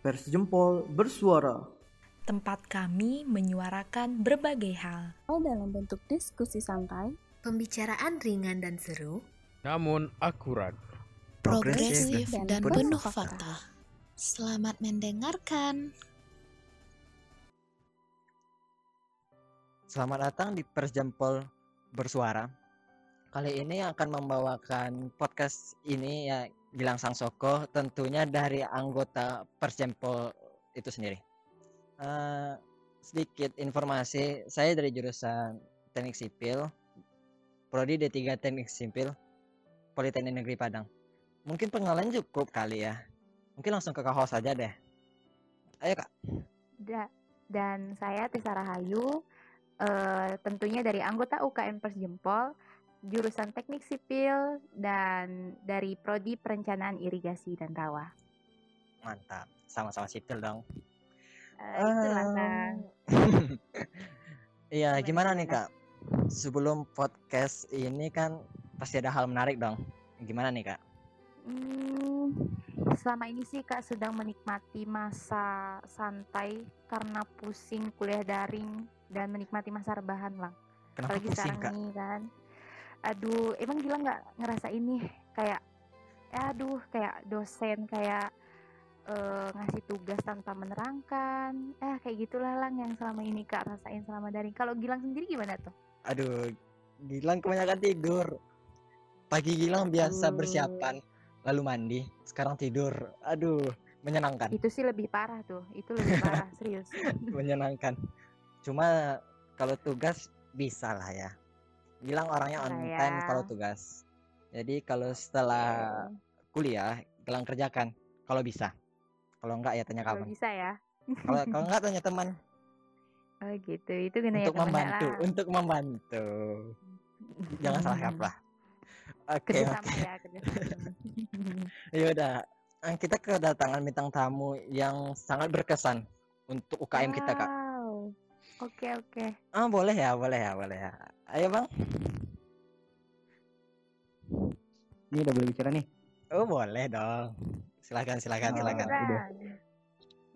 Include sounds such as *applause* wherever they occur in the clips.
Pers Jempol bersuara. Tempat kami menyuarakan berbagai hal. dalam bentuk diskusi santai, Pembicaraan ringan dan seru. namun akurat. Progresif dan dan penuh penuh fakta. fakta. Selamat mendengarkan. Selamat datang di Pers Jempol Bersuara. Kali ini akan membawakan podcast ini ya Gilang Sangsoko tentunya dari anggota Pers Jempol itu sendiri. Eh, sedikit informasi, saya dari jurusan Teknik Sipil, Prodi D3 Teknik Sipil, Politeknik Negeri Padang. Mungkin pengenalan cukup kali ya. Mungkin langsung ke host saja deh. Ayo kak. Da- dan saya Tessa Rahayu, eh, tentunya dari anggota UKM Pers Jempol, jurusan Teknik Sipil, dan dari Prodi Perencanaan Irigasi dan Rawa. Mantap, sama-sama sipil dong. Eh, itulah. *laughs* Iya, Gimana, nih? Kak? Sebelum podcast ini kan pasti ada hal menarik dong. Gimana nih Kak? Hmm, selama ini sih Kak sedang menikmati masa santai karena pusing kuliah daring dan menikmati masa rebahan lang. Kenapa Apalagi pusing sekarang Kak? nih kan. Aduh, emang gila nggak ngerasa ini kayak, ya aduh kayak dosen kayak eh, ngasih tugas tanpa menerangkan. Eh kayak gitulah lang yang selama ini Kak rasain selama daring. Kalau Gilang sendiri gimana tuh? Aduh, Gilang kebanyakan tidur. Pagi Gilang biasa Aduh. bersiapan, lalu mandi, sekarang tidur. Aduh, menyenangkan, Itu sih lebih parah tuh. Itu lebih parah *laughs* serius. menyenangkan. Cuma kalau tugas bisa lah ya. Gilang orangnya on Bisa time ya. kalau tugas. Jadi kalau setelah kuliah, Gilang kerjakan kalau bisa. Kalau enggak ya tanya Kalau kawan. bisa ya. Kalau kalau enggak tanya teman *laughs* Oh gitu, itu gunanya untuk temen membantu, lah. untuk membantu. Jangan salah *laughs* kaprah. Oke, oke. ya, kerjasama. *laughs* Ya udah. Eh, Kita kedatangan bintang tamu yang sangat berkesan untuk UKM kita, Kak. Oke oke. Ah, boleh ya, boleh ya, boleh ya. Ayo, Bang. Ini udah boleh bicara nih. Oh, boleh dong. Silakan, silakan, Oh, silakan. udah.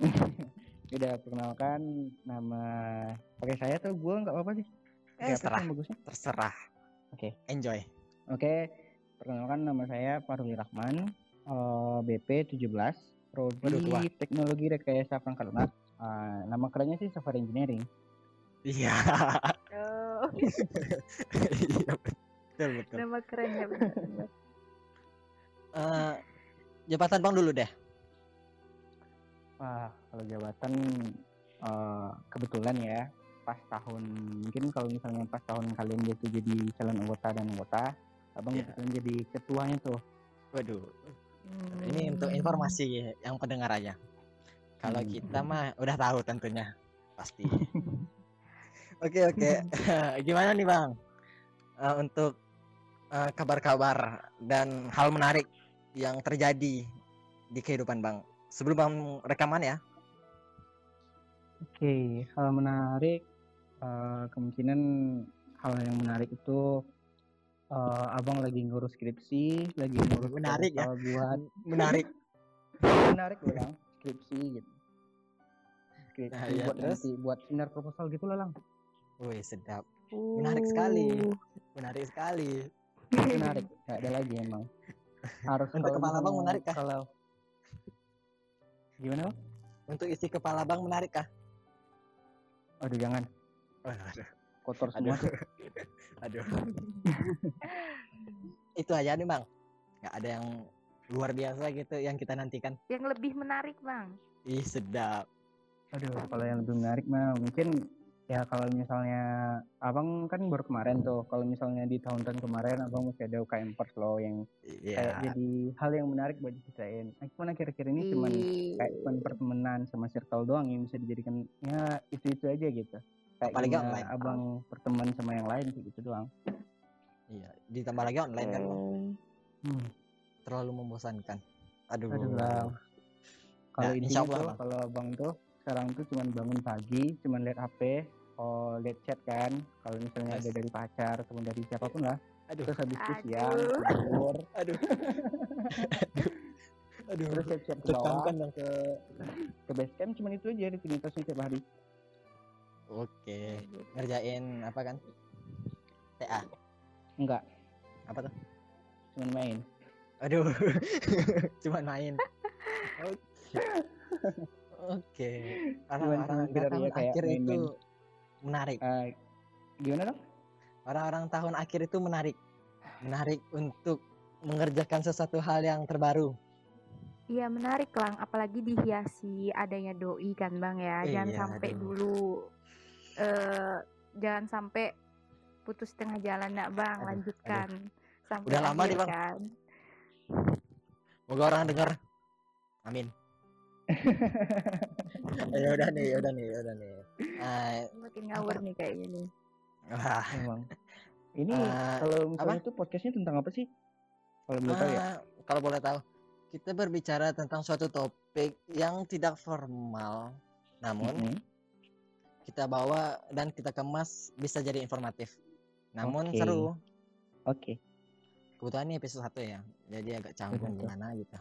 *laughs* Udah perkenalkan nama pakai saya tuh gue nggak apa-apa sih. Eh, Pakai apa sih serah, yang bagusnya? terserah. Oke. Enjoy. Oke, perkenalkan nama saya Faruli Rahman, eh, BP 17, Waduh, tua. Prodi Teknologi Rekayasa Perangkat Lunak. Eh, nama kerennya sih Software Engineering. Iya. Oh, Iya, betul, betul. nama keren ya benar. Eh, jabatan Bang dulu deh. Wah, kalau jabatan eh, kebetulan ya pas tahun mungkin kalau misalnya pas tahun kalian gitu jadi calon anggota dan anggota, abang Iya. kebetulan jadi ketuanya tuh. Waduh. Ini untuk Hmm. informasi yang pendengar aja. Kalau Hmm. kita mah udah tahu tentunya pasti. *laughs* Oke oke. *laughs* Gimana nih bang? Eh, untuk eh, kabar-kabar dan hal menarik yang terjadi di kehidupan bang. Sebelum bang rekaman ya. Oke, hal menarik eh, kemungkinan hal yang menarik itu eh, abang lagi ngurus skripsi, lagi ngurus Menarik ya? buat *laughs* Menarik. menarik loh lang skripsi gitu. Skripsi Nah, iya, buat terus? nanti buat seminar proposal gitu lah lang. Wih sedap. Menarik sekali. Uh, Menarik sekali. menarik nggak ada lagi emang harus Untuk kepala bang menarik kah? kalau gimana Bang? Untuk isi kepala bang menarik kah? aduh jangan Aduh. kotor Aduh. semua *laughs* Aduh. *laughs* Itu aja nih bang. Nggak ada yang luar biasa gitu yang kita nantikan. yang lebih menarik bang. Ih sedap. aduh kalau yang lebih menarik mah mungkin ya kalau misalnya abang kan baru kemarin tuh kalau misalnya di tahun-tahun kemarin abang masih ada UKM Pers loh yang kayak Iya. jadi hal yang menarik buat diceritain nah, cuman akhir-akhir ini cuman Ih, kayak cuman pertemanan sama circle doang yang bisa dijadikan ya itu itu aja gitu kayak Apalagi gimana online. abang berteman sama yang lain kayak gitu doang Iya. Ditambah lagi online kan bang. hmm. Terlalu membosankan. Aduh. aduh kalau Ya, intinya Allah, tuh kalau abang tuh sekarang tuh cuman bangun pagi cuman lihat HP oh lihat chat kan kalau misalnya Yes. ada dari pacar ataupun dari siapa pun lah Aduh. terus habis itu siang Aduh. tidur *laughs* Aduh. *laughs* Aduh. terus siap-siap ke Tekankan bawah dong. ke ke base camp cuman itu aja rutinitasnya tiap hari Oke. Ngerjain apa kan? TA. enggak Apa tuh? cuman main Aduh. *laughs* Cuman main. Oke. Oke. Orang-orang tahun ya kayak akhir itu main-main. menarik. Eh, gimana dong Orang-orang tahun akhir itu menarik. Menarik untuk mengerjakan sesuatu hal yang terbaru. Iya menarik lang, apalagi dihiasi adanya doi kan bang ya. Jangan Iya, sampai aduh. dulu, eh jangan sampai putus tengah jalan nak bang, Aduh, lanjutkan sampai Udah lama nih, Bang. kan. Moga orang dengar. Amin. *laughs* ya udah nih, ya udah nih, ya udah nih. Eh, Makin ngawur nih kayaknya nih. wah, emang ini Eh, kalau misalnya itu podcastnya tentang apa sih kalau boleh tahu ya eh, kalau boleh tahu, kita berbicara tentang suatu topik yang tidak formal, namun Mm-mm. kita bawa dan kita kemas bisa jadi informatif. Namun Oke. seru. oke Kebetulan ini episode satu ya, jadi agak canggung gimana gitu.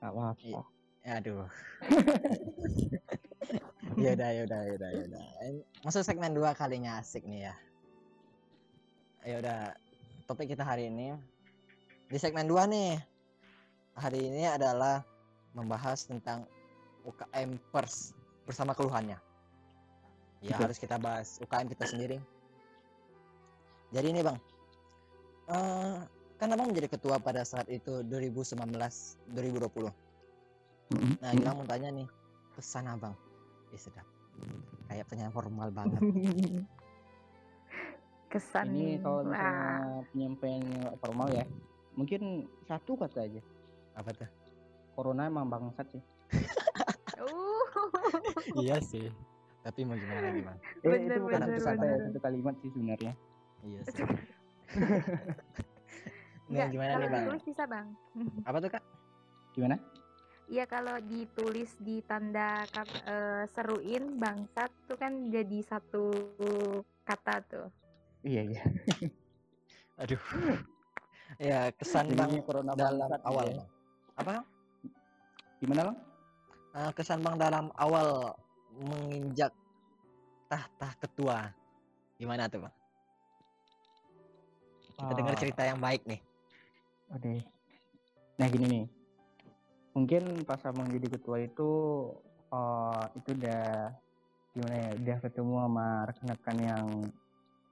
nggak apa-apa Iya. Aduh. *laughs* ya udah, ya udah, ya udah, ya Masuk segmen dua kalinya asik nih ya. Ya udah, topik kita hari ini di segmen dua nih. Hari ini adalah membahas tentang UKM Pers bersama keluhannya. Ya Betul. harus kita bahas UKM kita sendiri. Jadi ini bang, eh kan abang menjadi ketua pada saat itu 2019 2020. Nah, Gilang mau tanya nih, pesan abang. Ih, sedap. Kayak penyanyi formal banget. *laughs* Kesan ini kalau misalnya penyampaian formal ya mungkin satu kata aja Apa tuh? corona emang bangsat sih uh, iya sih. Tapi mau gimana lagi, Bang? eh, Bener, itu bukan bener, ya bener. satu kalimat sih sebenarnya Iya *laughs* sih. nah, Enggak, gimana nih, Bang? bisa bang. Apa tuh, Kak? gimana Iya kalau ditulis di tanda kat- eh, seruin bangsat tuh kan jadi satu kata tuh. iya iya *laughs* Aduh. *laughs* ya, kesan Jadinya Bang corona dalam bangsat awal, ya. Apa? gimana bang Eh, kesan Bang dalam awal menginjak tahta ketua. Gimana tuh, Bang? Kita dengar Ah. cerita yang baik nih. Oke. Nah gini nih, mungkin pas abang jadi ketua itu, eh itu udah gimana ya, udah ketemu sama rekan-rekan yang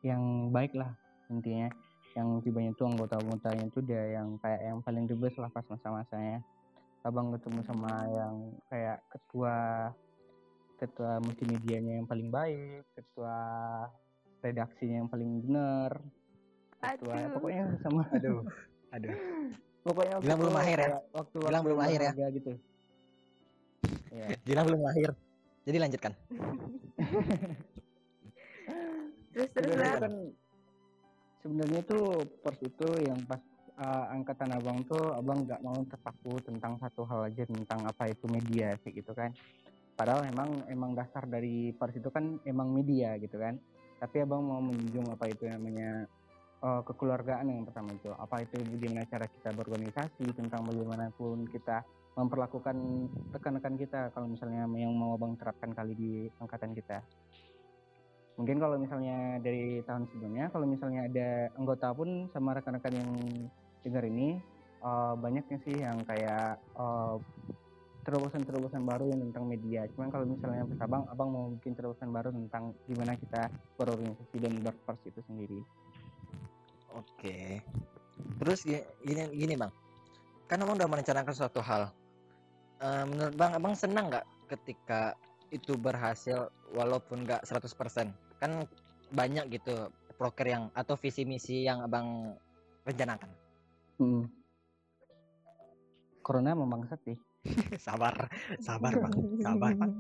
yang baik lah intinya. Yang tibanya tuh anggota-anggotanya tuh udah yang kayak yang paling the best lah pas masa-masanya. Abang ketemu sama yang kayak ketua ketua multimedianya yang paling baik, ketua redaksinya yang paling bener, ketua Aduh. pokoknya sama Aduh. Aduh. *laughs* pokoknya Gilang belum lahir ya? waktu Gilang belum lahir ya? gitu *laughs* ya Gilang belum lahir. Jadi lanjutkan. *laughs* Terus terus sebenarnya Bang. kan sebenarnya tuh pers itu yang pas uh, angkatan abang tuh abang nggak mau terpaku tentang satu hal aja tentang apa itu media sih gitu kan padahal emang emang dasar dari pers itu kan emang media gitu kan tapi abang mau menjunjung apa itu namanya uh, kekeluargaan yang pertama itu. Apa itu bagaimana cara kita berorganisasi tentang bagaimanapun kita memperlakukan rekan-rekan kita kalau misalnya yang mau abang terapkan kali di angkatan kita. Mungkin kalau misalnya dari tahun sebelumnya kalau misalnya ada anggota pun sama rekan-rekan yang dengar ini eh, banyaknya sih yang kayak eh, terobosan-terobosan baru yang tentang media. Cuman kalau misalnya abang abang mau bikin terobosan baru tentang gimana kita berorganisasi dan berpers itu sendiri Oke. Terus gi- gini gini bang, kan abang udah merencanakan suatu hal. Eh, menurut bang, abang senang nggak ketika itu berhasil walaupun nggak 100%? Kan banyak gitu proker yang atau visi misi yang abang rencanakan. Hmm. corona memang sih *laughs* sabar, sabar bang, sabar bang.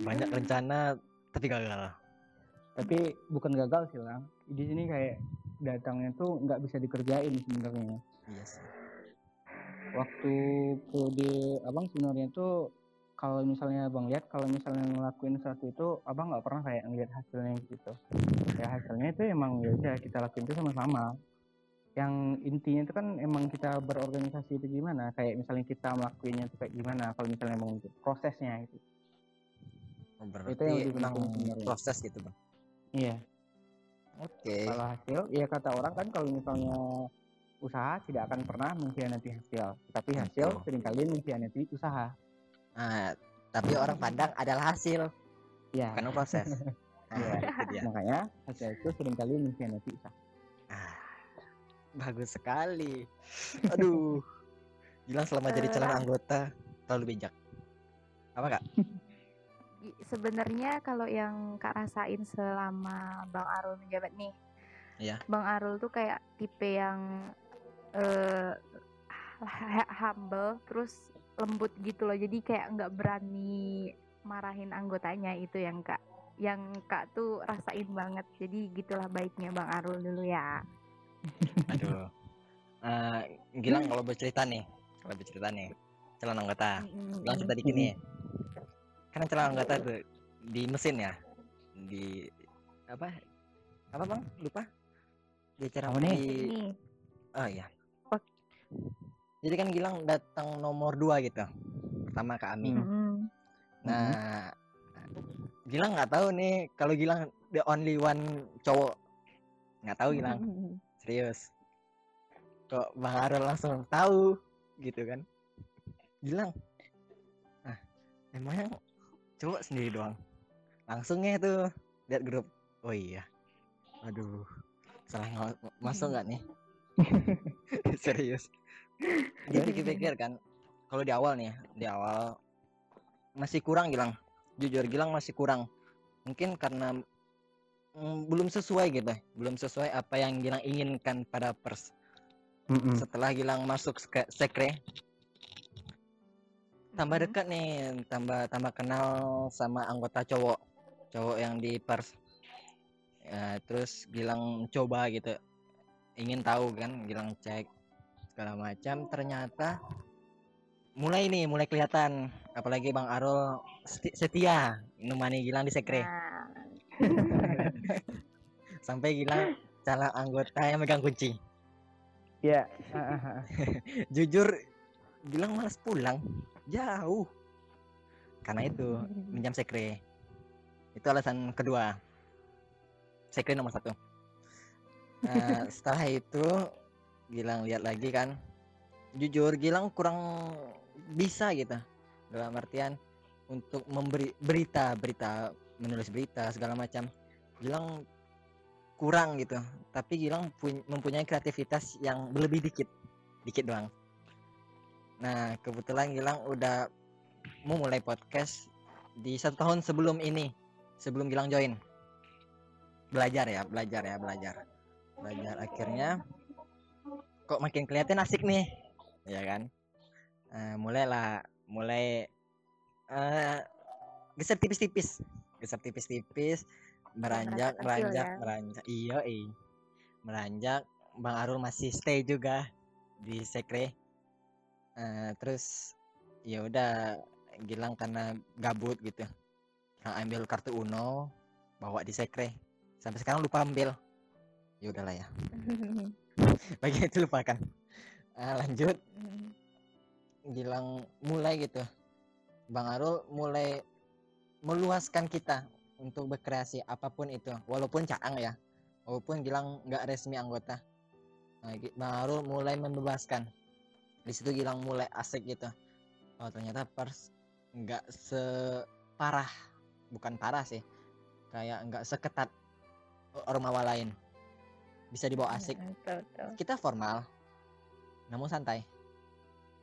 Banyak rencana tapi gagal. tapi bukan gagal sih lah di sini kayak datangnya tuh nggak bisa dikerjain sebenarnya. Iya sih. waktu periode abang sebenarnya tuh kalau misalnya abang lihat kalau misalnya ngelakuin sesuatu itu abang nggak pernah kayak ngeliat hasilnya gitu. Ya hasilnya itu emang ya udah kita lakuin itu sama-sama. Yang intinya itu kan emang kita berorganisasi itu gimana? Kayak misalnya kita melakukannya itu kayak gimana? Kalau misalnya emang prosesnya itu Oh, yang berarti penting sebenarnya. proses gitu bang? Iya oke kalau hasil ya kata orang kan kalau misalnya usaha tidak akan pernah mengkhianati hasil tapi hasil Betul. sering kali mengkhianati usaha nah tapi orang pandang adalah hasil ya bukan proses *laughs* nah, Iya. makanya hasil itu sering kali mengkhianati usaha Ah, bagus sekali. Aduh. Gilang selama jadi calon Eh. anggota terlalu bijak. Apa kak? *laughs* Sebenarnya kalau yang Kak rasain selama Bang Arul menjabat nih, Iya. Bang Arul tuh kayak tipe yang ha- humble, terus lembut gitu loh. Jadi kayak nggak berani marahin anggotanya itu yang Kak, yang Kak tuh rasain banget. Jadi gitulah baiknya Bang Arul dulu ya. Aduh. Eh, Gilang kalau bercerita nih, kalau bercerita nih, calon anggota. Gilang cerita dikit nih. Karena calon anggota tuh di mesin ya, di apa? Apa bang? Lupa? Di acara nih? di Ini Oh iya. Oh. Jadi kan Gilang datang nomor dua gitu. Pertama ke Ami. Mm-mm. Nah, Gilang nggak tahu nih kalau Gilang the only one cowok. Nggak tahu Gilang, serius. Kok Bang Arul langsung tahu gitu kan? Gilang. Nah, emangnya cowok sendiri doang. Langsungnya tuh lihat grup. Oh iya. Aduh. Salah masuk nggak nih? *laughs* serius. Dipikir-pikir kan, kalau di awal nih, ya, di awal masih kurang Gilang. Jujur Gilang masih kurang. Mungkin karena mm, belum sesuai gitu, belum sesuai apa yang Gilang inginkan pada pers. Mm-mm. Setelah Gilang masuk ske- sekre, tambah dekat nih, tambah tambah kenal sama anggota cowok, cowok yang di pers. Ya, terus Gilang coba gitu, ingin tahu kan, Gilang cek segala macam. Ternyata mulai nih, mulai kelihatan. Apalagi Bang Arul seti- setia nemani Gilang di sekre. Nah, *laughs* Sampai Gilang calon anggota yang megang kunci. ya ah, ah, ah. Jujur Gilang malas pulang. Jauh. Karena itu minjam sekre. Itu alasan kedua. Sekre nomor satu. Nah, *laughs* setelah itu Gilang lihat lagi kan. Jujur Gilang kurang bisa gitu. Dalam artian untuk memberi berita, berita, menulis berita segala macam. Gilang kurang gitu. Tapi Gilang pun- mempunyai kreativitas yang lebih dikit. Dikit doang. Nah, kebetulan Gilang udah mau mulai podcast di satu tahun sebelum ini, sebelum Gilang join. Belajar ya, belajar ya, belajar. Belajar akhirnya kok makin kelihatan asik nih, ya kan? Eh, mulailah, mulai eh geser tipis-tipis, geser tipis-tipis, kecil beranjak, ya. beranjak. Iya, iya. Beranjak, Bang Arul masih stay juga di sekre. Eh, terus ya udah Gilang karena gabut gitu Gilang ambil kartu Uno bawa di sekre. Sampai sekarang lupa ambil. Ya udahlah ya. *laughs* Bagi itu lupakan Eh, lanjut. Gilang mulai gitu. Bang Arul mulai meluaskan kita untuk berkreasi apa pun itu. Walaupun caang ya. Walaupun Gilang nggak resmi anggota. Nah, Bang Arul mulai membebaskan di situ Gilang mulai asik gitu. Oh ternyata pers nggak separah bukan parah sih. Kayak nggak seketat ormawa lain. Bisa dibawa asik. Betul, betul. kita formal namun santai.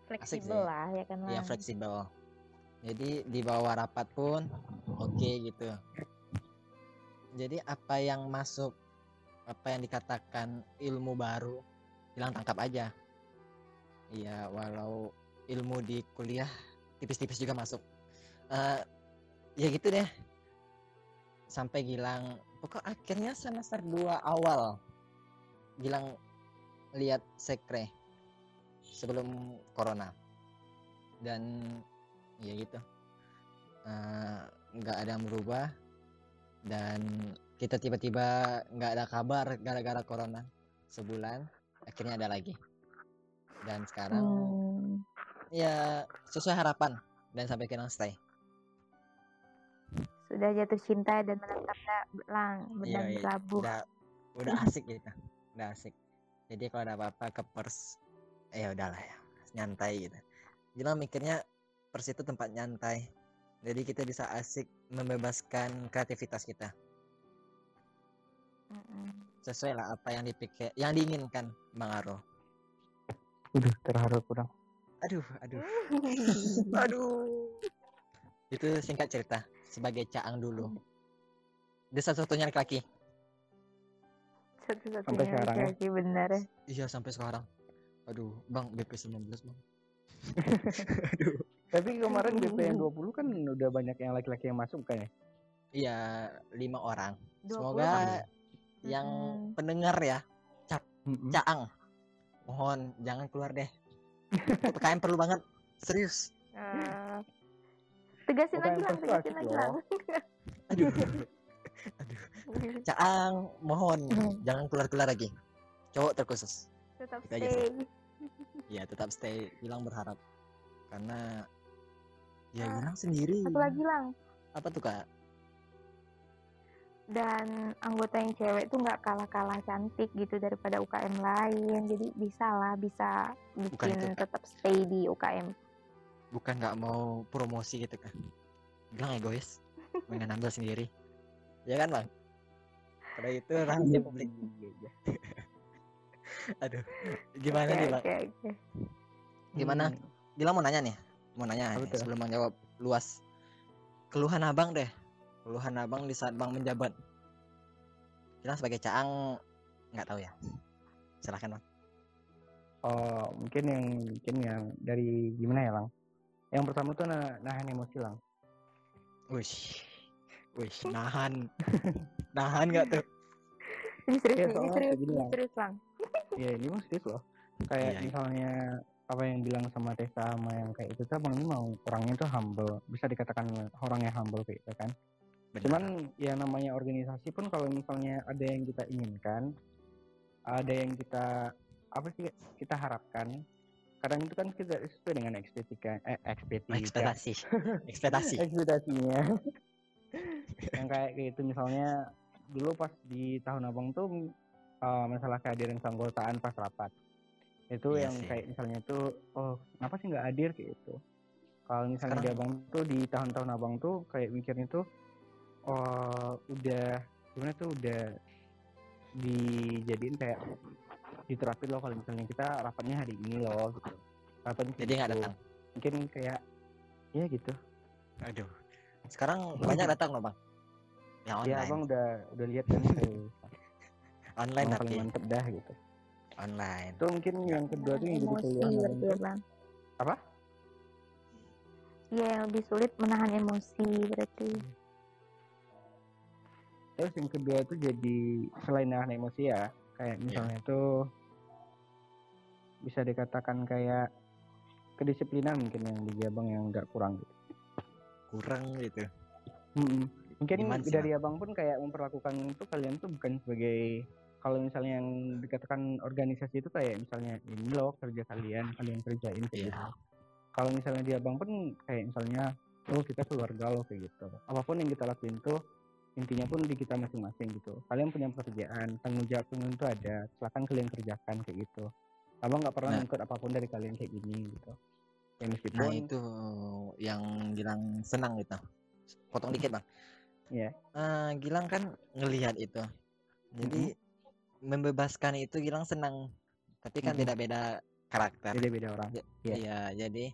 Fleksibel lah ya kan ya fleksibel. Jadi di bawah rapat pun oke gitu. Jadi apa yang masuk apa yang dikatakan ilmu baru hilang tangkap aja iya walau ilmu di kuliah tipis-tipis juga masuk. Eh ya gitu deh. Sampai Gilang pokok akhirnya semester 2 awal Gilang lihat sekre sebelum corona. Dan ya gitu. Eh, nggak ada yang berubah. Dan kita tiba-tiba nggak ada kabar gara-gara corona sebulan. Akhirnya ada lagi dan sekarang Hmm. ya sesuai harapan dan sampai sekarang stay Sudah jatuh cinta dan menatapnya lang Iya, benang iya. berlabuh. udah udah *laughs* asik gitu. Udah asik. Jadi kalau ada apa-apa ke pers eh ya udahlah ya. Nyantai gitu. Gilang mikirnya pers itu tempat nyantai. Jadi kita bisa asik membebaskan kreativitas kita. Sesuai lah apa yang dipikir yang diinginkan Bang Aro Udah terharu kurang. aduh aduh *laughs* aduh itu singkat cerita sebagai caang dulu dia satu-satunya laki-laki Satu-satunya sekarang ya? laki-laki bener ya. iya sampai sekarang aduh bang BP 19 bang *laughs* Tapi kemarin BP yang 20 kan udah banyak yang laki-laki yang masuk kan ya? iya lima orang 20 semoga yang Mm-mm. pendengar ya Mm-mm. caang mohon jangan keluar deh. PPKM perlu banget. Serius. Eh, tegasin lagi lang, persuasif tegasin lagi loh. lang. *laughs* aduh. Caang mohon jangan keluar keluar lagi. Cowok terkhusus. Tetap Itu aja. stay. ya tetap stay. Bilang berharap. Karena ya Ah, bilang sendiri. Satu lagi lang. apa tuh kak Dan anggota yang cewek tuh nggak kalah-kalah cantik gitu daripada UKM lain. Jadi bisa lah, bisa Bukan bikin itu, tetap stay di UKM. bukan nggak mau promosi gitu kan bilang egois pengen ambil sendiri ya kan bang pada itu *laughs* rahasia publik Iya, *laughs* aduh gimana Oke, nih bang oke, oke. gimana Hmm. Gilang mau nanya nih mau nanya tuh? sebelum menjawab luas keluhan abang deh keluhan abang di saat bang menjabat Gilang sebagai caang nggak tahu ya silahkan bang Oh, mungkin yang mungkin yang dari gimana ya, Lang? Yang pertama tuh nah, nahan emosi, Lang. Wish, wish, nahan, *laughs* nahan nggak tuh? Ini serius, Iya, nih, ini serius, gini, ini Lang. serius lang. Ya, ini mah serius loh. Kayak Iya, iya. misalnya apa yang bilang sama Tessa sama yang kayak itu tuh abang ini mau orangnya tuh humble bisa dikatakan orang yang humble kayak gitu kan Benar. cuman ya namanya organisasi pun kalau misalnya ada yang kita inginkan ada yang kita apa sih kita harapkan kadang itu kan kita sesuai dengan ekspektika eh ekspektika ekspektasi, *laughs* ekspektasi. ekspektasinya yang kayak gitu misalnya dulu pas di tahun abang tuh uh, masalah kehadiran keanggotaan pas rapat itu Iya yang sih. kayak misalnya tuh oh kenapa sih nggak hadir kayak gitu kalau misalnya di Sekarang- abang tuh di tahun-tahun abang tuh kayak mikirnya tuh oh udah gimana tuh udah dijadiin kayak diterapin loh kalau misalnya kita rapatnya hari ini loh gitu rapatnya Jadi nggak gitu. datang. mungkin kayak ya gitu Aduh. Sekarang *laughs* banyak datang loh bang. Yang ya online, abang udah udah lihat kan *laughs* online yang tapi paling mantep dah gitu online. itu mungkin yang kedua tuh yang jadi berarti lain ya bang. apa Iya yang lebih sulit menahan emosi berarti. Terus yang kedua tuh jadi selain nahan emosi ya kayak misalnya tuh bisa dikatakan kayak kedisiplinan mungkin yang di abang yang nggak kurang gitu Kurang gitu. Mm-mm. mungkin sih, dari abang pun kayak memperlakukan itu kalian tuh bukan sebagai kalau misalnya yang dikatakan organisasi itu kayak misalnya ini loh kerja kalian kalian kerjain kayak Iya. gitu kalau misalnya di abang pun kayak misalnya oh kita keluarga loh kayak gitu apa pun yang kita lakuin tuh intinya pun di kita masing-masing gitu kalian punya pekerjaan tanggung jawab kalian itu ada silakan kalian kerjakan kayak gitu abang nggak pernah Nah. apa pun dari kalian kayak gini gitu ya meskipun Nah itu yang Gilang senang gitu. Potong dikit bang. Iya. Eh, Gilang kan ngelihat itu. Jadi membebaskan itu Gilang senang. Tapi kan Mm-mm. tidak beda karakter. beda-beda orang Ya- Iya. Iya, jadi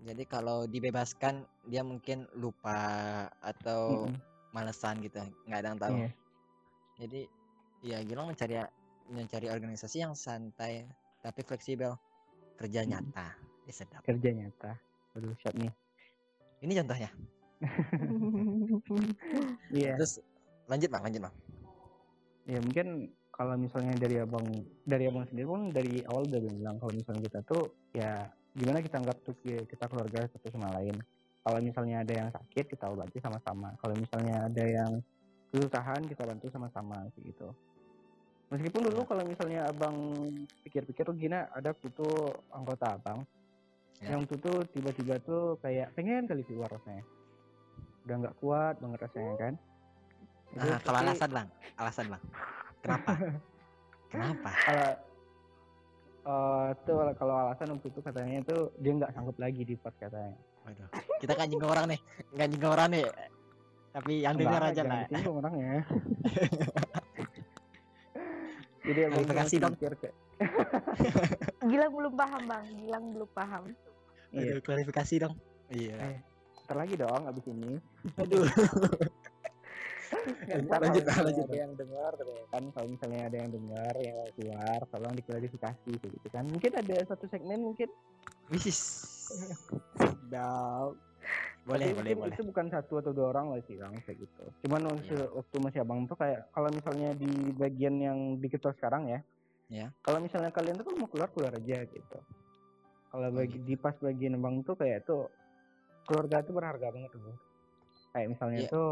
jadi kalau dibebaskan dia mungkin lupa atau Mm-mm. Malesan gitu, nggak ada yang tahu. Iya. Jadi ya Gilang mencari mencari organisasi yang santai tapi fleksibel, kerja Mm. nyata, ya sedap. kerja nyata aduh siap nih Ini contohnya. *laughs* iya Terus lanjut bang, lanjut bang. ya mungkin kalau misalnya dari abang dari abang sendiri pun dari awal udah bilang kalau misalnya kita tuh ya gimana kita anggap tuh ki- kita keluarga satu sama lain kalau misalnya ada yang sakit kita obati sama-sama kalau misalnya ada yang kesusahan kita bantu sama-sama gitu Meskipun dulu kalau misalnya abang pikir-pikir tuh Gina ada itu anggota abang Ya. yang tuh tiba-tiba tuh kayak pengen kali keluar rasanya. Udah nggak kuat banget rasanya kan. Itu Nah, kalau tapi- alasan bang, alasan bang, kenapa? *laughs* kenapa? Ala- eh, tuh kalau alasan waktu itu katanya itu dia nggak sanggup lagi di pot katanya. Waduh, kita kan nyinggung orang nih, nggak nyinggung orang nih. Tapi yang dengar aja lah. disinggung orangnya. *laughs* Jadi abang Klarifikasi cuma dong. Gilang belum paham bang, Gilang belum paham. iya. Aduh, klarifikasi dong. Iya. Eh, Ntar lagi dong abis ini. Aduh. Ntar kalau lanjut, misalnya lanjut. ada yang dengar kan kalau misalnya ada yang dengar yang keluar tolong diklarifikasi gitu kan mungkin ada satu segmen mungkin Wisis. Sedap. Boleh, Tapi boleh, mungkin boleh. itu bukan satu atau dua orang lah sih bang kayak gitu cuman waktu, Iya. waktu masih abang tuh kayak kalau misalnya di bagian yang di ketua sekarang ya Ya. kalau misalnya kalian tuh kan mau keluar keluar aja gitu kalau Oh, bagi di pas bagian abang tuh kayak tuh keluarga tuh berharga banget tuh kayak misalnya Iya. tuh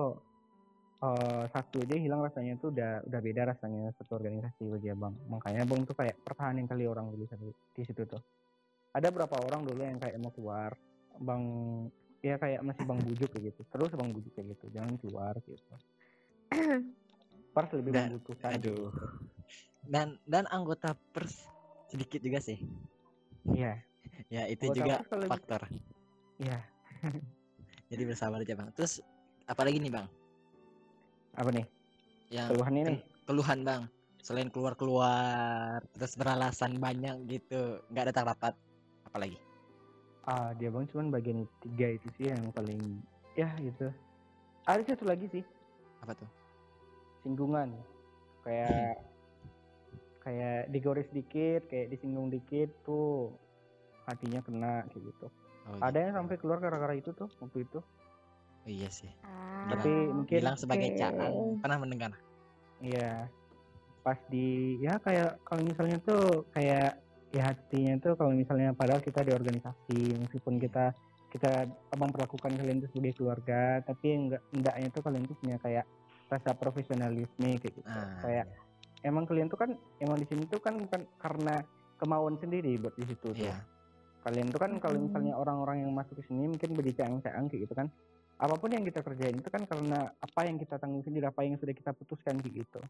eh, satu aja hilang rasanya tuh udah udah beda rasanya satu organisasi bagi abang makanya abang tuh kayak pertahanin kali orang di situ tuh ada berapa orang dulu yang kayak mau keluar bang ya kayak masih bang bujuk kayak gitu terus bang bujuk kayak gitu jangan keluar gitu *clears throat* pers lebih Dan- membutuhkan Aduh. Dan dan anggota pers sedikit juga sih. iya *laughs* Ya itu Anggota juga faktor. iya *laughs* Jadi bersabar aja bang. Terus apalagi nih bang? apa nih Yang keluhan ini keluhan bang. Selain keluar keluar, terus beralasan banyak gitu, nggak datang rapat. Apalagi? ah dia bang cuman bagian tiga itu sih yang paling ya gitu ada satu lagi sih Apa tuh? singgungan kayak kayak digores dikit kayak disinggung dikit tuh hatinya kena kayak gitu Oh, ada yang sampai keluar gara-gara itu tuh waktu itu Oh, iya sih. Ah, Tapi mungkin- bilang sebagai caan pernah mendengar. Iya. Pas di ya kayak kalau misalnya tuh kayak ya hatinya tuh kalau misalnya padahal kita di organisasi meskipun kita kita abang perlakukan kalian tuh sebagai keluarga tapi enggak enggaknya tuh kalian tuh punya kayak rasa profesionalisme kayak gitu. Ah, kayak emang kalian tuh kan emang di sini tuh kan bukan karena kemauan sendiri buat di situ tuh. Iya. Kalian tuh kan kalau misalnya orang-orang yang masuk ke sini mungkin berjacang-jacang kayak gitu kan. Apa pun yang kita kerjain itu kan karena apa yang kita tanggung sendiri, apa yang sudah kita putuskan kayak gitu.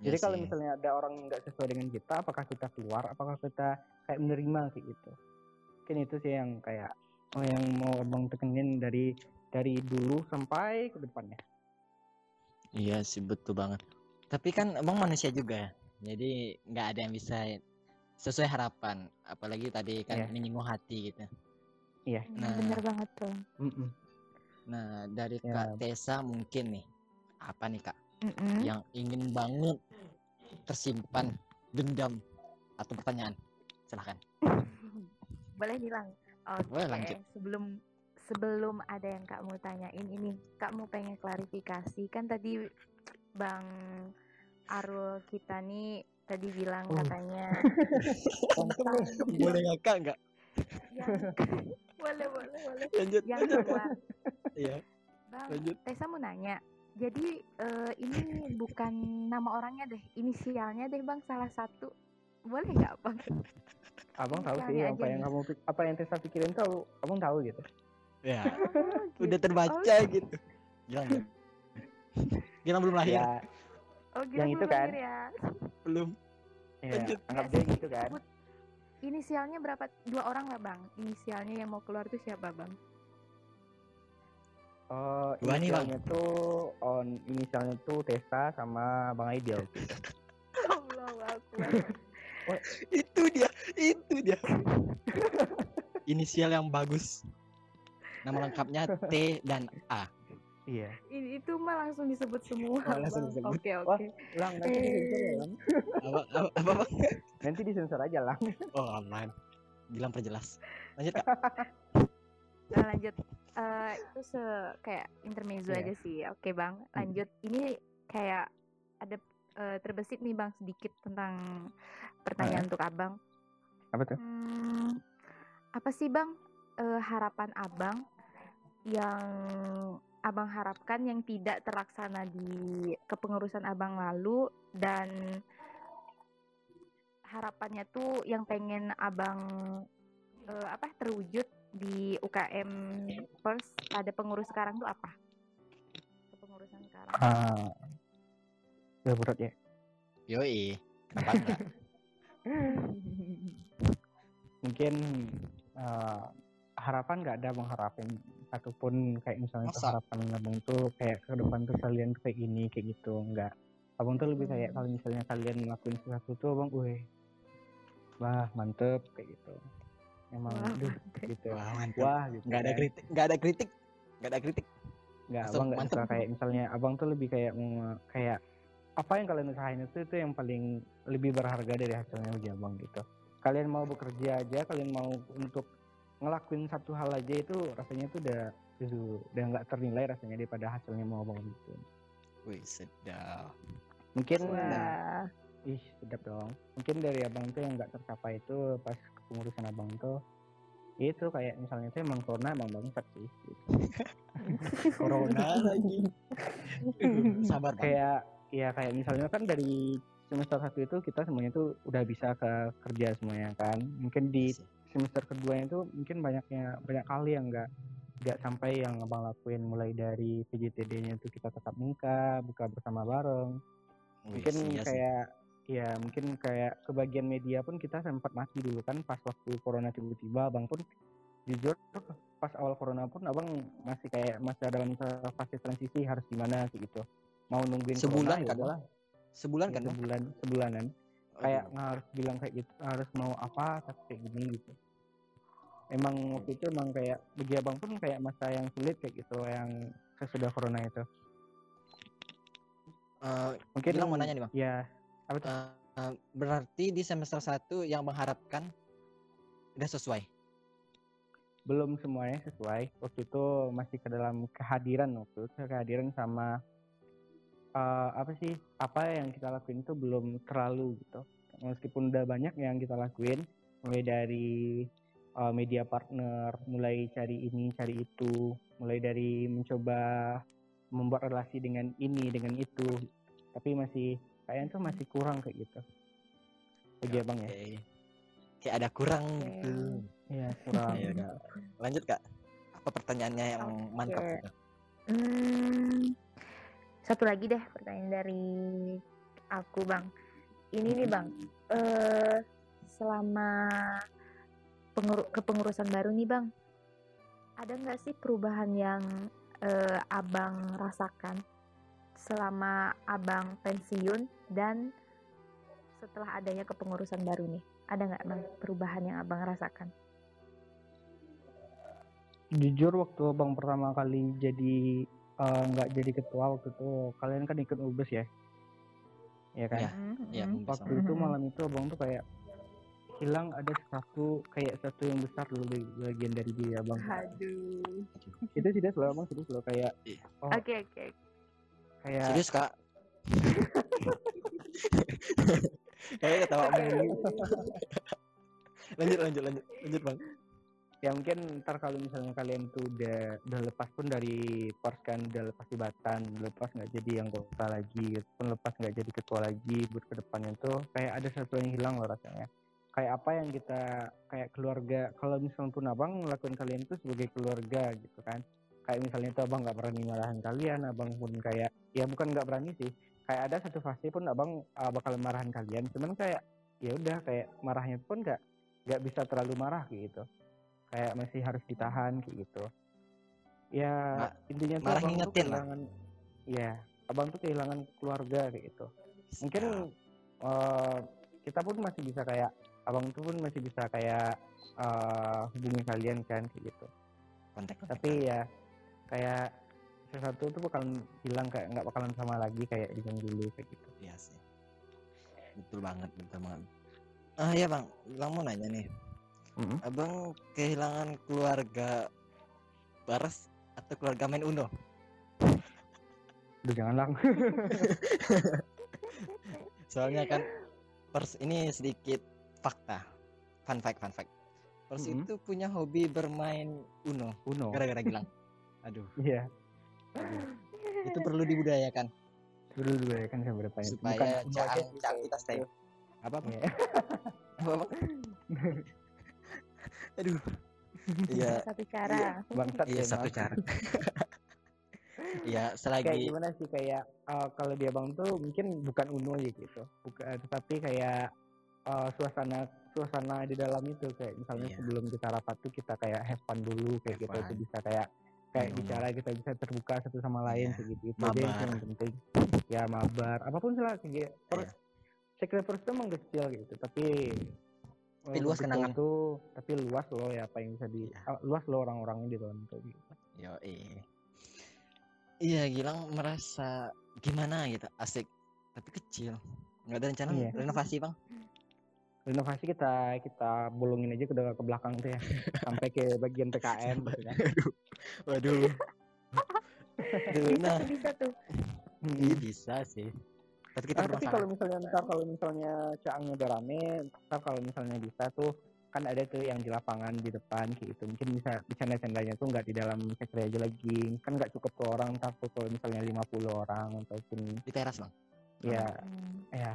Iya Jadi kalau sih. misalnya ada orang yang nggak sesuai dengan kita, apakah kita keluar, apakah kita kayak menerima kayak gitu. Mungkin itu sih yang kayak oh yang mau abang tekenin dari dari dulu sampai ke depannya. Iya sih betul banget. Tapi kan emang manusia juga ya. Jadi nggak ada yang bisa sesuai harapan. Apalagi tadi kan Iya. menyinggung hati gitu. Iya. Nah. bener banget tuh. Mm-mm. Nah dari Ya. Kak Tessa mungkin nih apa nih Kak Mm-mm. yang ingin banget tersimpan dendam atau pertanyaan? Silahkan. *laughs* Boleh bilang. Oke. Boleh, lanjut. Sebelum sebelum ada yang kak mau tanyain ini, kak mau pengen klarifikasi kan tadi bang Arul kita nih tadi bilang Oh. katanya *laughs* *laughs* Boleh ngakak nggak? boleh boleh boleh Lanjut. yang kedua Iya. bang Lanjut. Tessa mau nanya jadi eh, ini bukan nama orangnya deh inisialnya deh bang salah satu boleh nggak bang Abang tahu sih apa yang nih. kamu apa yang Tessa pikirin tuh abang tahu gitu. Ya. Oh, Udah gitu. terbaca Oh, gitu. Gilang? Gilang belum lahir. Ya, oh gitu yang itu belum kan. lahir ya Belum. ya Lanjut. anggap dia gitu kan. inisialnya berapa dua orang lah bang inisialnya yang mau keluar tuh siapa bang Oh, Dua nih, Bang. inisialnya tuh on inisialnya tuh Tessa sama Bang Aidil. *laughs* Allah Akbar. itu dia, itu dia. *laughs* Inisial yang bagus. Nama lengkapnya T dan A. Iya. I- itu mah langsung disebut semua Oh, langsung Bang. disebut. oke oke Lang nanti disensor ya, Lang. *laughs* Apa apa, apa? Nanti disensor aja, Lang. Oh, aman. Gilang perjelas. Lanjut, Kak. Nah, lanjut Eh, itu se kayak intermezzo Iya. aja sih. Oke bang. Lanjut. Ini kayak ada eh, terbesit nih bang sedikit tentang pertanyaan untuk abang. Apa tuh? Hmm, apa sih bang eh, harapan abang yang abang harapkan yang tidak terlaksana di kepengurusan abang lalu dan harapannya tuh yang pengen abang eh, apa terwujud di UKM First pada pengurus sekarang tuh apa? Kepengurusan sekarang. Ah, udah berat ya. Yoi. Kenapa enggak? *laughs* Mungkin eh, harapan nggak ada bang harapan ataupun kayak misalnya tuh Masa? harapan abang tuh kayak ke depan tuh kalian kayak gini kayak gitu enggak abang tuh lebih kayak kalau misalnya kalian ngelakuin sesuatu tuh abang weh wah mantep kayak gitu emang Wah, aduh gitu Wah, mantap. wah gitu Enggak ada kan. kritik, enggak ada kritik. Enggak ada kritik. nggak abang nggak suka kayak misalnya abang tuh lebih kayak kayak apa yang kalian usahain itu itu yang paling lebih berharga dari hasilnya bagi abang gitu kalian mau bekerja aja kalian mau untuk ngelakuin satu hal aja itu rasanya tuh udah itu udah nggak ternilai rasanya daripada hasilnya mau abang gitu Wih, sedap. mungkin Wah. ih sedap dong mungkin dari abang tuh yang nggak tercapai itu pas kepengurusan abang tuh itu kayak misalnya tuh emang corona emang bangsat sih gitu. *laughs* Corona lagi. Sabar, Bang. kayak ya kayak misalnya kan dari semester satu itu kita semuanya tuh udah bisa ke kerja semuanya kan mungkin di semester keduanya itu mungkin banyaknya banyak kali yang nggak nggak sampai yang abang lakuin mulai dari PJTD-nya itu kita tetap muka buka bersama bareng Wih, mungkin iya kayak ya mungkin kayak kebagian media pun kita sempat mati dulu kan pas waktu corona tiba-tiba. Abang pun jujur pas awal corona pun abang masih kayak masih ada masa fase transisi harus gimana sih gitu. Mau nungguin Sebulan corona, ya kan, udahlah. Sebulan Ya, kan, sebulan sebulanan. Kayak nggak harus bilang kayak gitu harus mau apa tapi kayak gini gitu. Emang waktu itu emang kayak bagi abang pun kayak masa yang sulit kayak gitu yang sesudah corona itu. Eh, mungkin Gilang mau nanya nih, Bang. ya apa tuh? Eh, berarti di semester 1 yang mengharapkan udah sesuai. belum semuanya sesuai. Waktu itu masih ke dalam kehadiran waktu itu kehadiran sama eh, apa sih apa yang kita lakuin itu belum terlalu gitu. Meskipun udah banyak yang kita lakuin mulai dari eh, media partner mulai cari ini cari itu mulai dari mencoba membuat relasi dengan ini dengan itu. Tapi masih kayaknya tuh masih kurang kayak gitu bagi abang ya Oke. Kayak ada kurang gitu. Iya kurang Ayo, Kak. Lanjut, Kak. Apa pertanyaannya yang mantap? Oke. gitu? Hmm, satu lagi deh pertanyaan dari aku bang. Ini nih bang, eh selama penguru- kepengurusan baru nih bang, ada nggak sih perubahan yang eh, abang rasakan selama abang pensiun dan setelah adanya kepengurusan baru nih? Ada nggak bang perubahan yang abang rasakan? jujur waktu abang pertama kali jadi eh, nggak jadi ketua waktu itu kalian kan ikut ubes ya ya kan Mhm. bisa. waktu itu malam itu abang tuh kayak hilang ada satu kayak satu yang besar dulu di bagian dari diri abang Aduh. itu tidak selalu abang serius loh kayak Iya. oh, Oke oke. kayak Serius, Kak? Kayaknya *laughs* ketawa mulu. lanjut, lanjut, lanjut. Lanjut, Bang. ya mungkin ntar kalau misalnya kalian tuh udah udah lepas pun dari pers kan udah lepas jabatan lepas nggak jadi anggota lagi pun lepas nggak jadi ketua lagi buat ke depannya tuh kayak ada sesuatu yang hilang loh rasanya kayak apa yang kita kayak keluarga kalau misalnya pun abang ngelakuin kalian tuh sebagai keluarga gitu kan kayak misalnya tuh abang nggak berani marahin kalian abang pun kayak ya bukan nggak berani sih kayak ada satu fase pun abang uh, bakal marahin kalian. Cuman kayak ya udah kayak marahnya pun nggak nggak bisa terlalu marah gitu. Kayak masih harus ditahan kayak gitu. Ya Ma- intinya tuh marah abang tuh ngingetin lah. kehilangan ya abang tuh kehilangan keluarga kayak gitu. Mungkin eh, kita pun masih bisa kayak abang tuh pun masih bisa kayak eh, hubungi kalian kan kayak gitu. Kontak, kontak. tapi ya kayak sesuatu tuh bakalan hilang kayak nggak bakalan sama lagi kayak di dulu kayak gitu Iya sih. Betul banget, betul banget. Ah ya bang, Bang mau nanya nih. Mm-mm. Abang kehilangan keluarga Baras atau keluarga main Uno? udah jangan lang *laughs* Soalnya kan pers ini sedikit fakta, fun fact, fun fact. Pers Mm-mm. itu punya hobi bermain Uno Uno gara-gara Gilang. Aduh, *laughs* iya itu *laughs* perlu dibudayakan dulu dulu ya kan berapa ya supaya caang kayak kita stay gitu. apa apa Iya. *laughs* apa, apa? *laughs* aduh iya Satu cara. bangsat iya ya, satu cara iya kayak selagi gimana sih kayak eh, kalau dia bang tuh mungkin bukan uno aja gitu bukan tetapi kayak eh, suasana suasana di dalam itu kayak misalnya Iya. sebelum kita rapat tuh kita kayak have fun dulu kayak Have kita tuh fun. bisa kayak kayak Hmm. bicara kita bisa terbuka satu sama lain Iya. segitu itu aja yang penting ya mabar apa pun lah kayak per, Iya. secret first itu emang kecil gitu tapi Tapi eh, luas betul kenangan. tuh tapi luas loh ya apa yang bisa di Iya. ah, luas loh orang-orangnya di dalam tuh gitu. Yo, iya Gilang merasa gimana gitu asik tapi kecil nggak ada rencana Iya. renovasi bang renovasi kita kita bolongin aja ke ke belakang tuh ya. *laughs* Sampai ke bagian PKM gitu kan. *laughs* waduh. *laughs* Waduh Bisa nah. tuh, bisa tuh. iya bisa sih. Tapi kita Ah, tapi kalau misalnya ntar kalau misalnya caangnya udah rame ntar kalau misalnya bisa tuh kan ada tuh yang di lapangan di depan kayak gitu. Mungkin bisa bercanda-candanya tuh nggak di dalam sekre aja lagi. Kan nggak cukup tuh orang tuh kalau misalnya 50 orang ataupun di teras bang? Ya Hmm. ya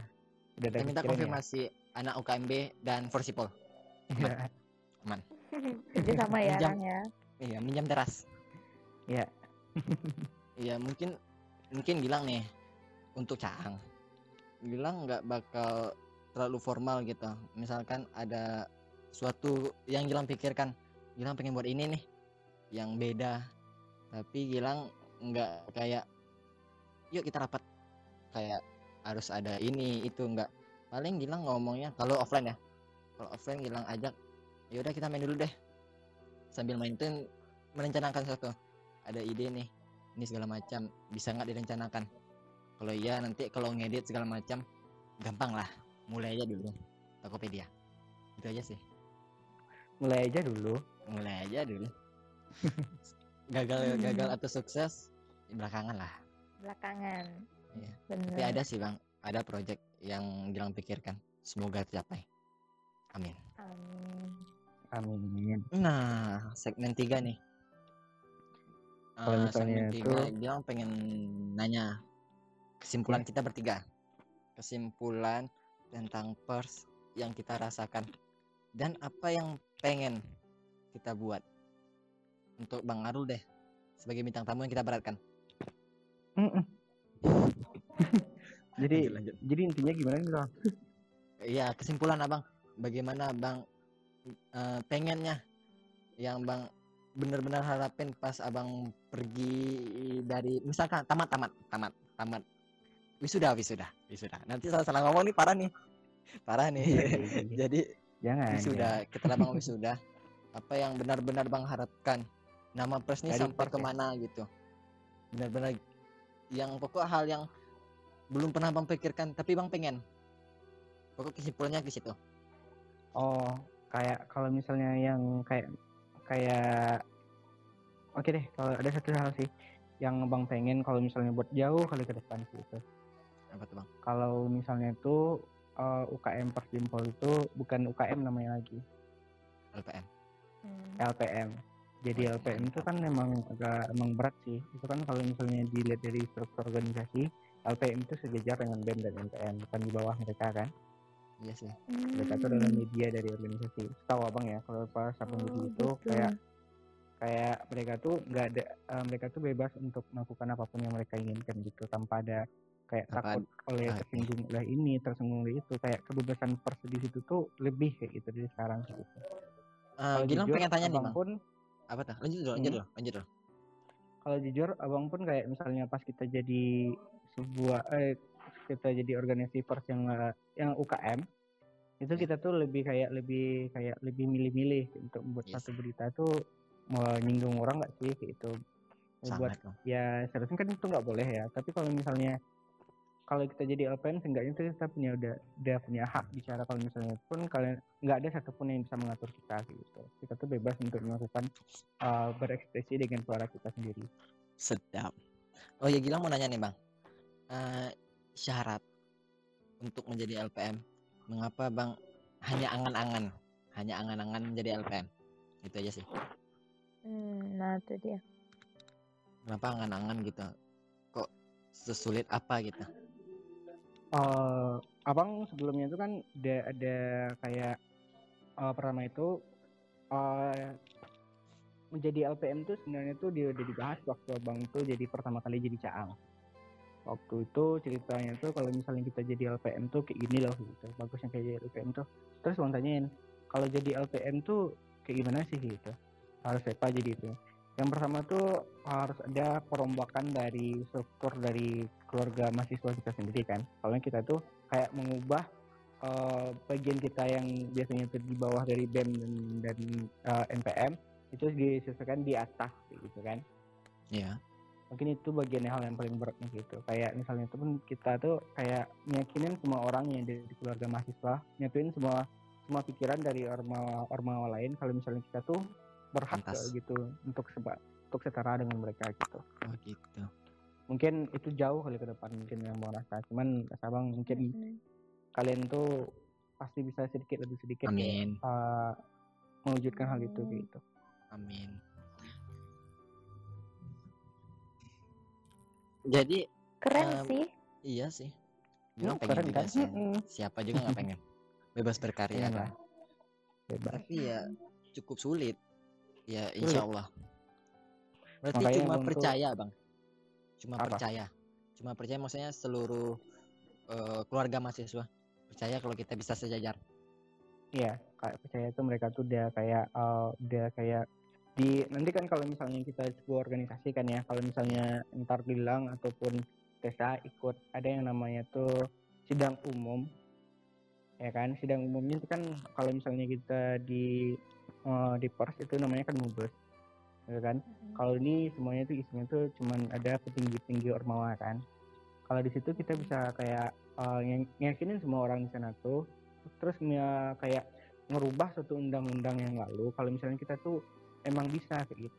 udah ada saya minta ya. konfirmasi anak UKMB dan Forsipol Iya. Kerja *laughs* sama ya orangnya. iya minjam teras. Iya. *laughs* iya mungkin mungkin Gilang nih untuk Caang Gilang nggak bakal terlalu formal gitu. Misalkan ada suatu yang Gilang pikirkan Gilang pengen buat ini nih yang beda. Tapi Gilang nggak kayak yuk kita rapat. Kayak harus ada ini itu nggak. Paling Gilang ngomongnya kalau offline ya. Kalau offline Gilang ajak ya udah kita main dulu deh. Sambil main tuh merencanakan sesuatu. Ada ide nih ini segala macam bisa nggak direncanakan? Kalau iya nanti kalau ngedit segala macam gampang lah. Mulai aja dulu Tokopedia. Itu aja sih. Mulai aja dulu. Mulai aja dulu. *laughs* Gagal gagal atau sukses belakangan lah. Belakangan. Iya. Bener. tapi ada sih bang. Ada project yang Gilang pikirkan. Semoga tercapai. Amin. Amin. amin. Nah segmen tiga nih. Kalau Eh, misalnya segmen tiga itu- Gilang pengen nanya. Kesimpulan kita bertiga. Kesimpulan tentang pers yang kita rasakan. Dan apa yang pengen kita buat. Untuk Bang Arul deh. Sebagai bintang tamu yang kita beratkan. Mm-mm. *laughs* jadi Lanjut, lanjut. jadi intinya gimana nih Bang? Iya kesimpulan abang. Bagaimana abang eh, pengennya yang bang benar-benar harapin pas abang pergi dari misalkan tamat tamat tamat tamat. Wisuda wisuda wisuda. Nanti salah salah ngomong nih parah nih. Parah nih. *laughs* Jadi jangan wisuda. kita abang *laughs* wisuda. Apa yang benar-benar bang harapkan? Nama Dari sampai ya? ke mana gitu. Benar-benar yang pokok hal yang belum pernah bang pikirkan tapi bang pengen pokok kesimpulannya ke situ Oh, kayak kalau misalnya yang kayak kayak oke deh kalau ada satu hal sih yang bang pengen kalau misalnya buat jauh kali ke depan sih itu. apa tuh bang Kalau misalnya itu eh, UKM Persimpol itu bukan UKM namanya lagi, LPM Hmm. LPM. Jadi LPM itu kan memang agak emang berat sih. Itu kan kalau misalnya dilihat dari struktur organisasi, LPM itu sejajar dengan BEM dan MPM, bukan di bawah mereka kan. iya sih mereka itu adalah media dari organisasi tahu abang ya kalau pas apa Oh, itu gitu. kayak kayak mereka tuh nggak ada eh, mereka tuh bebas untuk melakukan apa pun yang mereka inginkan gitu tanpa ada kayak Tanpa takut oleh oke. tersinggung oleh ini tersinggung oleh itu kayak kebebasan pers di situ tuh lebih kayak gitu dari sekarang gitu. Eh, Kalau Gilang pengen tanya nih bang pun apa tuh lanjut dulu lanjut Hmm. dulu lanjut dulu kalau jujur abang pun kayak misalnya pas kita jadi sebuah eh kita jadi organisasi pers yang eh, yang UKM itu Ya. kita tuh lebih kayak lebih kayak lebih milih-milih untuk membuat Yes. satu berita tuh menyinggung orang nggak sih kayak itu membuat sangat ya seharusnya kan itu nggak boleh ya tapi kalau misalnya kalau kita jadi LPM seenggaknya tuh kita punya udah udah punya hak bicara kalau misalnya pun kalian nggak ada satupun yang bisa mengatur kita gitu. Kita tuh bebas untuk melakukan uh, berekspresi dengan suara kita sendiri. Sedap. Oh ya Gilang mau nanya nih bang. Eh, syarat untuk menjadi LPM mengapa bang hanya angan-angan? Hanya angan-angan menjadi LPM itu aja sih. Hmm, nah itu dia. Kenapa angan-angan gitu? Kok sesulit apa gitu? Eh abang sebelumnya itu kan ada ada kayak eh, pertama itu eh menjadi LPM tuh sebenarnya tuh dia udah dibahas waktu abang tuh jadi pertama kali jadi caang. Waktu itu ceritanya tuh kalau misalnya kita jadi LPM tuh kayak gini loh gitu. Bagusnya kayak jadi LPM tuh. Terus bang tanyain kalau jadi LPM tuh kayak gimana sih gitu. Harus apa jadi itu. Yang pertama tuh harus ada perombakan dari struktur dari keluarga mahasiswa kita sendiri kan. Soalnya kita tuh kayak mengubah eh, bagian kita yang biasanya di bawah dari BEM dan, dan eh, NPM itu disesuaikan di atas gitu kan. Iya. Mungkin itu bagian hal yang paling beratnya gitu. Kayak misalnya itu pun kita tuh kayak meyakinin semua orang yang dari keluarga mahasiswa, nyatuin semua semua pikiran dari orma ormawa lain kalau misalnya kita tuh berhak Pantas. gitu untuk seba, untuk setara dengan mereka gitu Oh gitu. Mungkin itu jauh kali ke depan mungkin yang mau rasa cuman Mas abang mungkin kalian tuh pasti bisa sedikit lebih sedikit Amin. eh, mewujudkan hal itu gitu Amin. Jadi Keren Em, sih. iya sih. Bilang Hmm, pengen keren juga kan? sih. Mm-mm. Siapa juga nggak pengen. Bebas berkarya kan. lah. bebas Tapi ya cukup sulit. Ya insya Allah. Berarti Makanya cuma tuh- percaya bang. Cuma Apa? percaya. Cuma percaya maksudnya seluruh eh, keluarga mahasiswa percaya kalau kita bisa sejajar. Iya, kayak percaya tuh mereka tuh udah kayak eh, udah kayak di nanti kan kalau misalnya kita sebuah organisasi kan ya, kalau misalnya ntar bilang ataupun Tesa ikut ada yang namanya tuh sidang umum, ya kan? Sidang umumnya itu kan kalau misalnya kita di eh, di pers itu namanya kan mubes, ya kan? Kalau ini semuanya tuh isinya tuh cuman ada petinggi-petinggi ormawa kan. Kalau di situ kita bisa kayak ngey- ngeyakinin semua orang di sana tuh terus nge- kayak ngerubah suatu undang-undang yang lalu kalau misalnya kita tuh emang bisa kayak gitu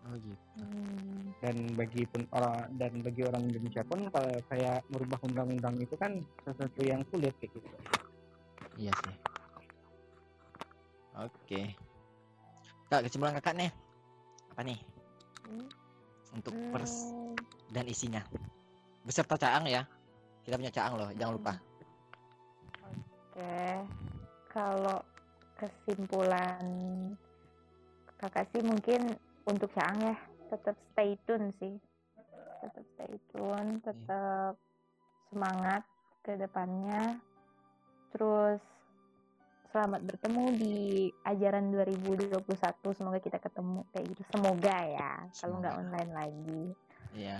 Oh gitu. Hmm. dan bagi pun orang dan bagi orang Indonesia pun kalau kayak merubah undang-undang itu kan sesuatu yang sulit kayak gitu Iya sih. Oke. Kak kesimpulan kakak nih apa nih? Hmm. untuk pers Hmm, dan isinya. Beserta caang ya. Kita punya caang loh jangan lupa. Oke, kalau kesimpulan kakak sih mungkin untuk Caang ya tetap stay tune sih, tetap stay tune, tetap semangat ke depannya. Terus selamat bertemu di ajaran 2021. Semoga kita ketemu kayak gitu. Semoga ya, kalau nggak online lagi. Iya.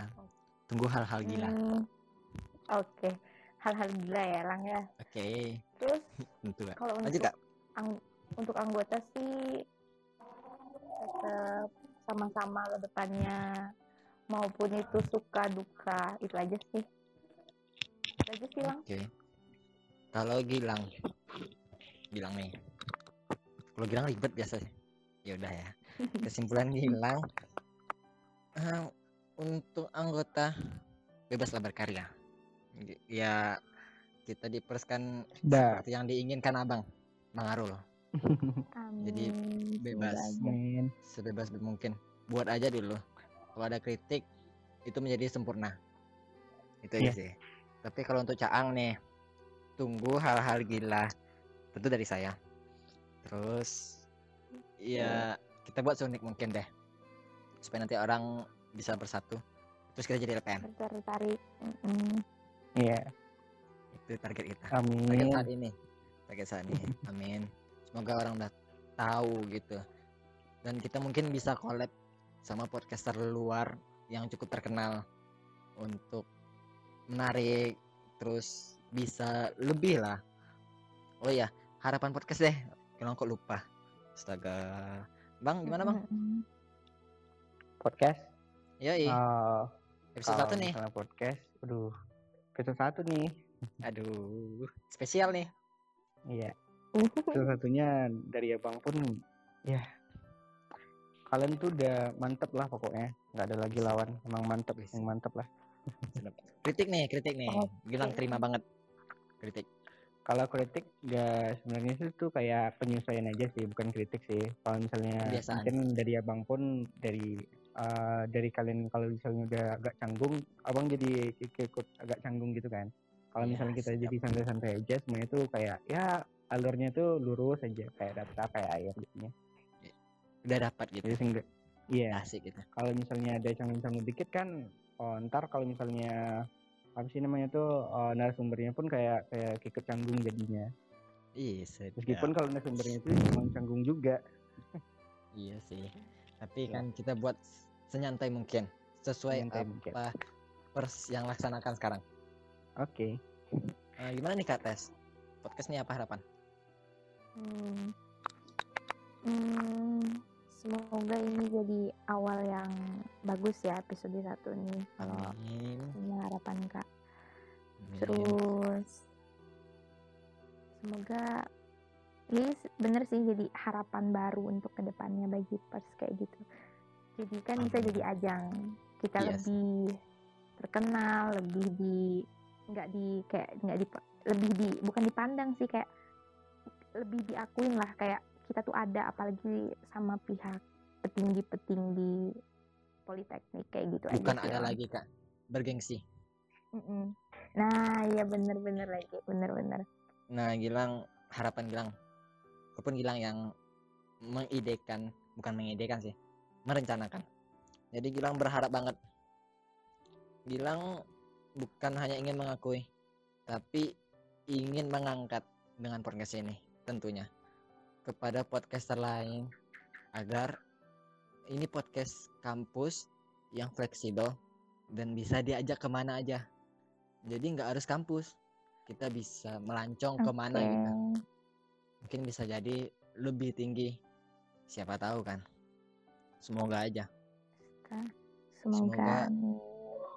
Tunggu hal-hal gila. Hmm, Oke, hal-hal gila ya, Lang ya. Oke. Terus Tentu kak. kalau untuk ang- untuk anggota sih tetap sama-sama ke depannya maupun itu suka duka itu aja sih itu aja sih lang Oke. Kalau Gilang, Gilang nih. Kalau Gilang ribet biasa sih. Ya udah ya. Kesimpulan Gilang. eh, untuk anggota bebaslah berkarya. Ya kita diperskan seperti yang diinginkan abang, Bang Arul. Jadi Amin. bebas. Semoga aja. Amin. sebebas mungkin buat aja dulu kalau ada kritik itu menjadi sempurna itu aja Iya. sih tapi kalau untuk Caang nih tunggu hal-hal gila tentu dari saya. Terus ya kita buat seunik mungkin deh. Supaya nanti orang bisa bersatu. Terus kita jadi LPM tertarik. Iya. itu target kita. Target Amin. saat ini. Target saat ini. *laughs* Amin. Semoga orang udah tahu gitu. Dan kita mungkin bisa collab sama podcaster luar yang cukup terkenal untuk menarik terus bisa lebih lah. Oh ya harapan podcast deh. Kenapa kok lupa? Astaga. Bang gimana bang. Podcast. ya Eh, episode kalau satu nih. podcast, aduh, episode satu nih. aduh spesial nih. Iya. Salah satunya dari abang pun, ya. Kalian tuh udah mantep lah pokoknya. Nggak ada lagi lawan. Emang mantep, yang mantep lah. Kritik nih kritik nih. Bilang terima banget. Kritik Kalau kritik ya sebenarnya sih tuh kayak penyesuaian aja sih, bukan kritik sih. Kalau misalnya Kebiasaan. mungkin dari abang pun dari uh, dari kalian kalau misalnya udah agak canggung abang jadi ikut agak canggung gitu kan kalau Iya, misalnya kita siap. jadi santai-santai aja semuanya tuh kayak ya alurnya tuh lurus aja kayak data kayak air gitu ya Udah dapat gitu. jadi sehingga iya Asik gitu. kalau misalnya ada canggung-canggung dikit kan oh, ntar kalau misalnya apa sih namanya tuh oh, narasumbernya pun kayak kayak ikut canggung jadinya Iya, sedap. meskipun kalau narasumbernya itu emang canggung juga *laughs* Iya sih. Tapi Ya. kan kita buat senyantai mungkin sesuai Senyantai apa mungkin. pers yang laksanakan sekarang. oke Eh, gimana nih Kak Tes? Podcast ini apa harapan? Hmm. Hmm, semoga ini jadi awal yang bagus ya episode satu nih kalau ini harapan kak Amin. terus semoga ini bener sih jadi harapan baru untuk ke depannya bagi pers kayak gitu jadi kan bisa Amin. jadi ajang kita Yes. lebih terkenal lebih di nggak di kayak nggak di lebih di bukan dipandang sih kayak lebih diakuin lah kayak kita tuh ada apalagi sama pihak petinggi-petinggi politeknik kayak gitu aja Bukan sih, ada lagi Kak. Bergengsi. Mm-mm. Nah, iya bener-bener lagi, bener-bener. Nah, Gilang harapan Gilang. Walaupun Gilang yang mengidekan, bukan mengidekan sih, merencanakan. Jadi Gilang berharap banget. Gilang bukan hanya ingin mengakui, tapi ingin mengangkat dengan podcast ini tentunya kepada podcaster lain agar ini podcast kampus yang fleksibel dan bisa diajak ke mana aja. Jadi nggak harus kampus, kita bisa melancong ke mana Oke. gitu. Mungkin bisa jadi lebih tinggi, siapa tahu kan. Semoga aja, Semoga, Semoga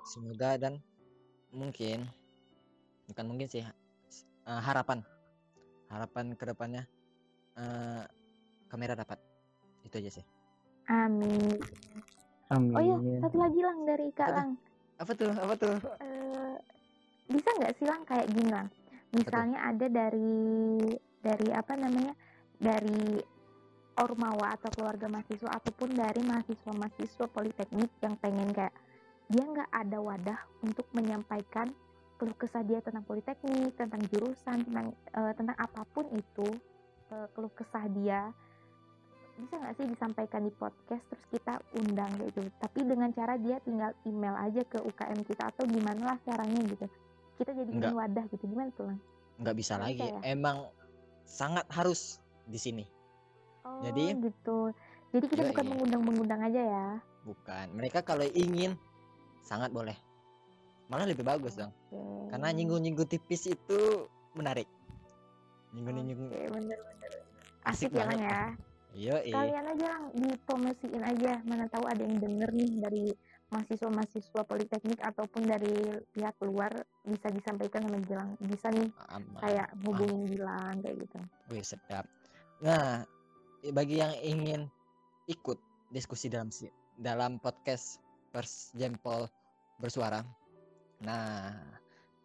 semoga dan mungkin bukan mungkin sih eh, harapan, harapan ke depannya eh kamera dapat itu aja sih. Amin. amin Oh ya, satu lagi lang dari Kak Apa? Lang. Apa tuh? Apa tuh? Eh, bisa nggak sih lang kayak gini lang? Misalnya ada dari dari apa namanya dari ormawa atau keluarga mahasiswa ataupun dari mahasiswa-mahasiswa politeknik yang pengen kayak dia nggak ada wadah untuk menyampaikan keluh kesah dia tentang politeknik, tentang jurusan, tentang eh, tentang apa pun itu eh, keluh kesah dia bisa nggak sih disampaikan di podcast terus kita undang gitu tapi dengan cara dia tinggal email aja ke UKM kita atau gimana lah caranya gitu kita jadi Nggak. wadah gitu gimana tuh lang Nggak bisa lagi. ya? Emang sangat harus di sini. oh Jadi- gitu jadi kita bukan Yoi. mengundang-mengundang aja ya Bukan. Mereka kalau ingin sangat boleh. Malah lebih bagus dong. Oke. Karena nyinggung-nyinggung tipis itu menarik. Nyinggung-nyinggung. Oke, bener-bener asik asik ya ya? Iya, kalian aja lang dipromosiin aja. Mana tahu ada yang denger nih dari mahasiswa-mahasiswa politeknik ataupun dari pihak luar bisa disampaikan sama Gilang. Bisa nih Aman. kayak hubungin Gilang kayak gitu. Wih, sedap. Nah, bagi yang ingin ikut diskusi dalam si- dalam podcast Pers Jempol bersuara. Nah,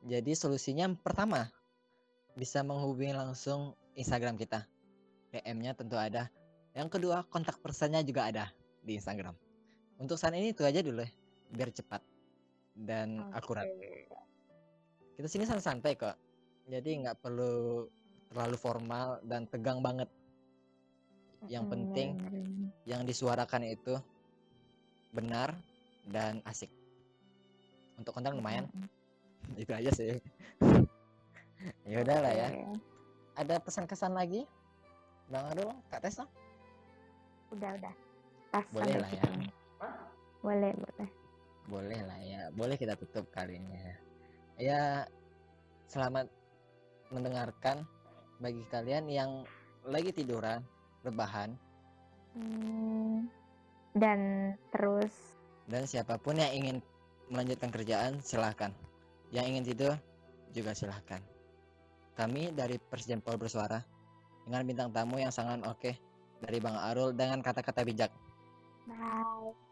jadi solusinya pertama bisa menghubungi langsung Instagram kita. DM-nya tentu ada. Yang kedua, kontak personnya juga ada di Instagram. Untuk saat ini itu aja dulu ya, biar cepat dan akurat. Kita sini santai kok. Jadi nggak perlu terlalu formal dan tegang banget. Yang penting yang disuarakan itu benar dan asik. Untuk konten lumayan, *laughs* itu aja sih. Ya udah lah ya. Ada pesan-kesan lagi? Bang Arul, Kak Tessa? udah udah pas Boleh lah ya. boleh boleh Boleh lah ya. Boleh kita tutup kali ini ya. Ya, selamat mendengarkan bagi kalian yang lagi tiduran, rebahan, Hmm, dan terus dan siapa pun yang ingin melanjutkan kerjaan silahkan yang ingin tidur juga silahkan kami dari Persjempol bersuara dengan bintang tamu yang sangat oke dari Bang Arul dengan kata-kata bijak. Bye